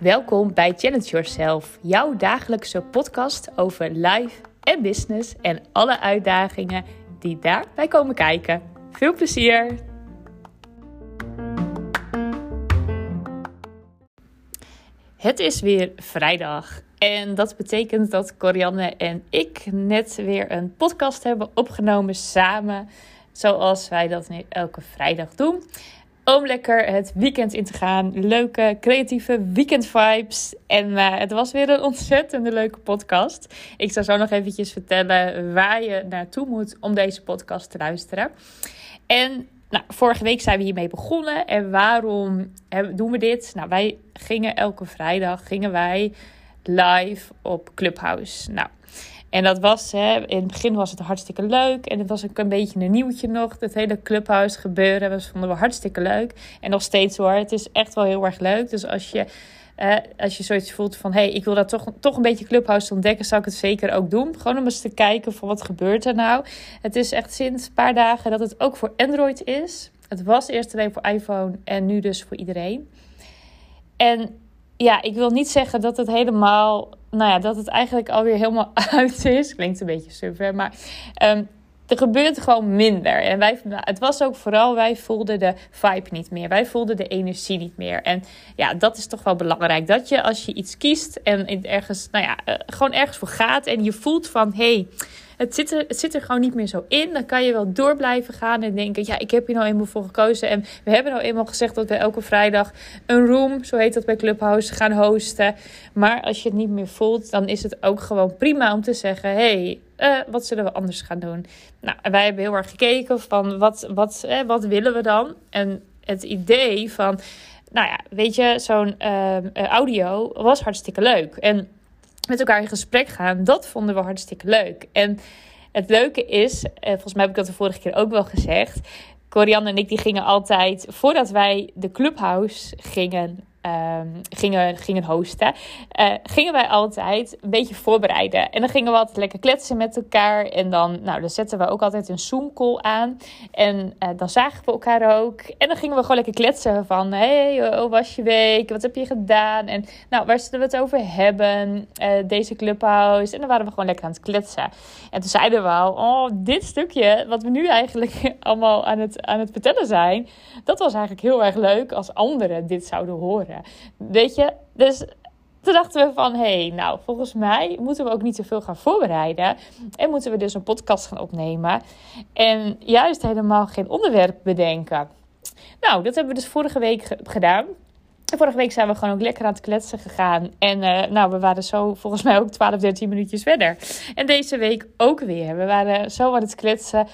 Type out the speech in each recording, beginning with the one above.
Welkom bij Challenge Yourself, jouw dagelijkse podcast over life en business en alle uitdagingen die daarbij komen kijken. Veel plezier! Het is weer vrijdag en dat betekent dat Corianne en ik net weer een podcast hebben opgenomen samen, zoals wij dat nu elke vrijdag doen om lekker het weekend in te gaan. Leuke, creatieve weekend vibes. En uh, het was weer een ontzettende leuke podcast. Ik zal zo nog eventjes vertellen waar je naartoe moet om deze podcast te luisteren. En nou, vorige week zijn we hiermee begonnen. En waarom doen we dit? Nou, wij gingen elke vrijdag gingen wij live op Clubhouse. Nou, en dat was, hè, in het begin was het hartstikke leuk. En het was ook een beetje een nieuwtje nog. Het hele clubhuis gebeuren. Dat vonden we hartstikke leuk. En nog steeds hoor. Het is echt wel heel erg leuk. Dus als je, eh, als je zoiets voelt van... hé, hey, ik wil dat toch, toch een beetje clubhuis ontdekken... zou ik het zeker ook doen. Gewoon om eens te kijken van wat gebeurt er nou. Het is echt sinds een paar dagen dat het ook voor Android is. Het was eerst alleen voor iPhone en nu dus voor iedereen. En ja, ik wil niet zeggen dat het helemaal, nou ja, dat het eigenlijk alweer helemaal uit is. Klinkt een beetje super, maar um, er gebeurt gewoon minder. En wij, het was ook vooral, wij voelden de vibe niet meer. Wij voelden de energie niet meer. En ja, dat is toch wel belangrijk. Dat je als je iets kiest en ergens, nou ja, uh, gewoon ergens voor gaat en je voelt van, hé, hey, het zit, er, het zit er gewoon niet meer zo in. Dan kan je wel door blijven gaan en denken: ja, ik heb hier nou eenmaal voor gekozen. En we hebben nou eenmaal gezegd dat we elke vrijdag een room, zo heet dat bij Clubhouse, gaan hosten. Maar als je het niet meer voelt, dan is het ook gewoon prima om te zeggen: hey, uh, wat zullen we anders gaan doen? Nou, wij hebben heel erg gekeken van wat, wat, eh, wat willen we dan? En het idee van, nou ja, weet je, zo'n uh, audio was hartstikke leuk. En met elkaar in gesprek gaan, dat vonden we hartstikke leuk. En het leuke is, eh, volgens mij heb ik dat de vorige keer ook wel gezegd. Corianne en ik die gingen altijd, voordat wij de clubhouse gingen um, gingen, gingen hosten, uh, gingen wij altijd een beetje voorbereiden. En dan gingen we altijd lekker kletsen met elkaar. En dan, nou, dan zetten we ook altijd een Zoom-call aan. En uh, dan zagen we elkaar ook. En dan gingen we gewoon lekker kletsen van... hey, hoe was je week? Wat heb je gedaan? En nou, waar zullen we het over hebben? Uh, deze clubhouse. En dan waren we gewoon lekker aan het kletsen. En toen zeiden we al... Oh, dit stukje, wat we nu eigenlijk allemaal aan het, aan het vertellen zijn... dat was eigenlijk heel erg leuk als anderen dit zouden horen. Weet je, dus toen dachten we van, hé, hey, nou, volgens mij moeten we ook niet zoveel gaan voorbereiden. En moeten we dus een podcast gaan opnemen. En juist helemaal geen onderwerp bedenken. Nou, dat hebben we dus vorige week gedaan. Vorige week zijn we gewoon ook lekker aan het kletsen gegaan. En uh, nou, we waren zo volgens mij ook 12, 13 minuutjes verder. En deze week ook weer. We waren zo aan het kletsen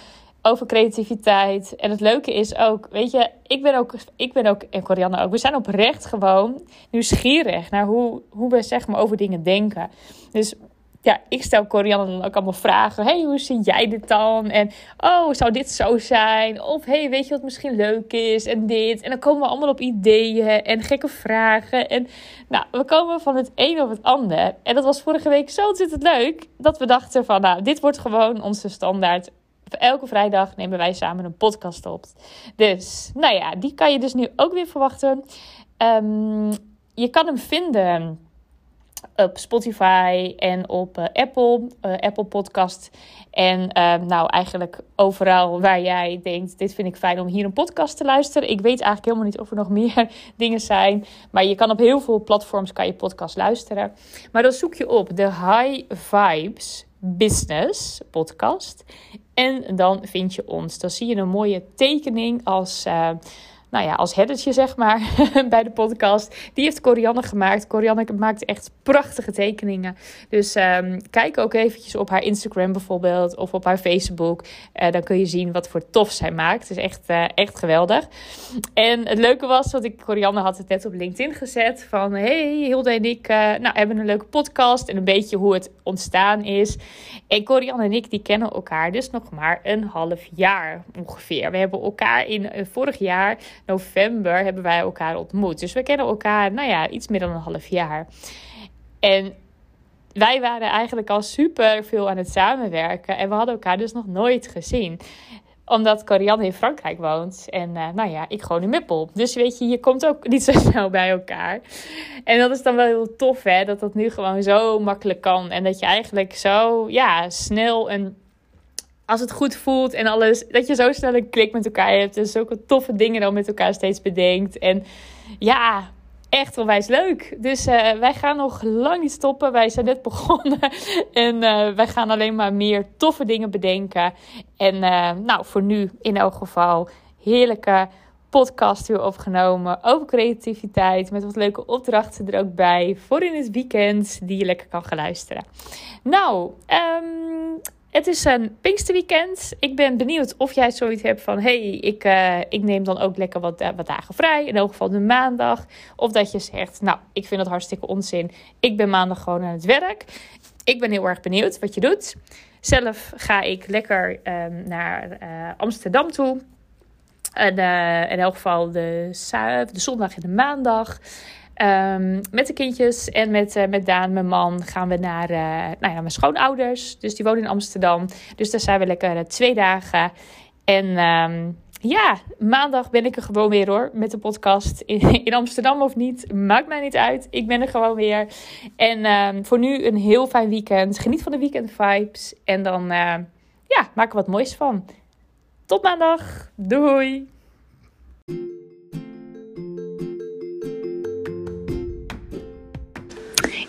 over creativiteit. En het leuke is ook, weet je, ik ben ook, ik ben ook en Corianne ook, we zijn oprecht gewoon nieuwsgierig naar hoe, hoe we zeg maar over dingen denken. Dus ja, ik stel Corianne dan ook allemaal vragen. hey, hoe zie jij dit dan? En oh, zou dit zo zijn? Of hey, weet je wat misschien leuk is? En dit. En dan komen we allemaal op ideeën en gekke vragen. En nou, we komen van het een op het ander. En dat was vorige week zo ontzettend leuk. Dat we dachten van, nou, dit wordt gewoon onze standaard elke vrijdag nemen wij samen een podcast op. Dus, nou ja, die kan je dus nu ook weer verwachten. Um, je kan hem vinden op Spotify en op uh, Apple, uh, Apple Podcast. En uh, nou, eigenlijk overal waar jij denkt, dit vind ik fijn om hier een podcast te luisteren. Ik weet eigenlijk helemaal niet of er nog meer dingen zijn. Maar je kan op heel veel platforms kan je podcast luisteren. Maar dan zoek je op de High Vibes Business podcast. En dan vind je ons. Dan zie je een mooie tekening als. Uh, nou ja, als headertje zeg maar bij de podcast. Die heeft Corianne gemaakt. Corianne maakt echt prachtige tekeningen. Dus um, kijk ook eventjes op haar Instagram bijvoorbeeld of op haar Facebook. Uh, dan kun je zien wat voor tof zij maakt. Het is echt, uh, echt geweldig. En het leuke was, wat ik, Corianne had het net op LinkedIn gezet. Van hey, Hilde en ik uh, nou, hebben een leuke podcast. En een beetje hoe het ontstaan is. En Corianne en ik die kennen elkaar dus nog maar een half jaar ongeveer. We hebben elkaar in vorig jaar november hebben wij elkaar ontmoet. Dus we kennen elkaar, nou ja, iets meer dan een half jaar. En wij waren eigenlijk al super veel aan het samenwerken. En we hadden elkaar dus nog nooit gezien. omdat Corianne in Frankrijk woont. En uh, nou ja, ik gewoon in Meppel. Dus weet je, je komt ook niet zo snel bij elkaar. En dat is dan wel heel tof, hè. Dat dat nu gewoon zo makkelijk kan. En dat je eigenlijk zo, ja, snel en als het goed voelt en alles, dat je zo snel een klik met elkaar hebt. En zulke toffe dingen dan met elkaar steeds bedenkt. En ja, echt onwijs leuk. Dus uh, wij gaan nog lang niet stoppen. Wij zijn net begonnen. en uh, wij gaan alleen maar meer toffe dingen bedenken. En uh, nou, voor nu in elk geval heerlijke podcast weer opgenomen over creativiteit. Met wat leuke opdrachten er ook bij. Voor in het weekend die je lekker kan gaan luisteren. Nou, um, het is een Pinksterweekend. Ik ben benieuwd of jij zoiets hebt van... hey, ik, uh, ik neem dan ook lekker wat, uh, wat dagen vrij. In elk geval de maandag. Of dat je zegt, nou, ik vind het hartstikke onzin. Ik ben maandag gewoon aan het werk. Ik ben heel erg benieuwd wat je doet. Zelf ga ik lekker um, naar uh, Amsterdam toe. En, in elk geval de, de zondag en de maandag. Um, met de kindjes en met, uh, met Daan, mijn man, gaan we naar, uh, nou ja, mijn schoonouders. Dus die wonen in Amsterdam. Dus daar zijn we lekker uh, twee dagen. En um, ja, maandag ben ik er gewoon weer hoor. Met de podcast. In, in Amsterdam of niet. Maakt mij niet uit. Ik ben er gewoon weer. En um, voor nu een heel fijn weekend. Geniet van de weekend vibes. En dan ja, maak er wat moois van. Tot maandag. Doei.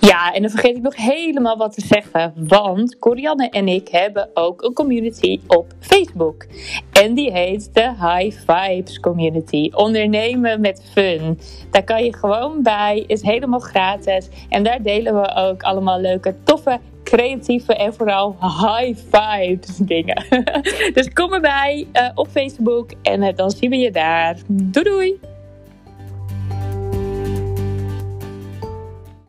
Ja, en dan vergeet ik nog helemaal wat te zeggen. Want Corianne en ik hebben ook een community op Facebook. En die heet de High Vibes Community. Ondernemen met fun. Daar kan je gewoon bij. Is helemaal gratis. En daar delen we ook allemaal leuke, toffe creatieve en vooral high vibes dingen. dus kom erbij uh, op Facebook en uh, dan zien we je daar. Doei doei!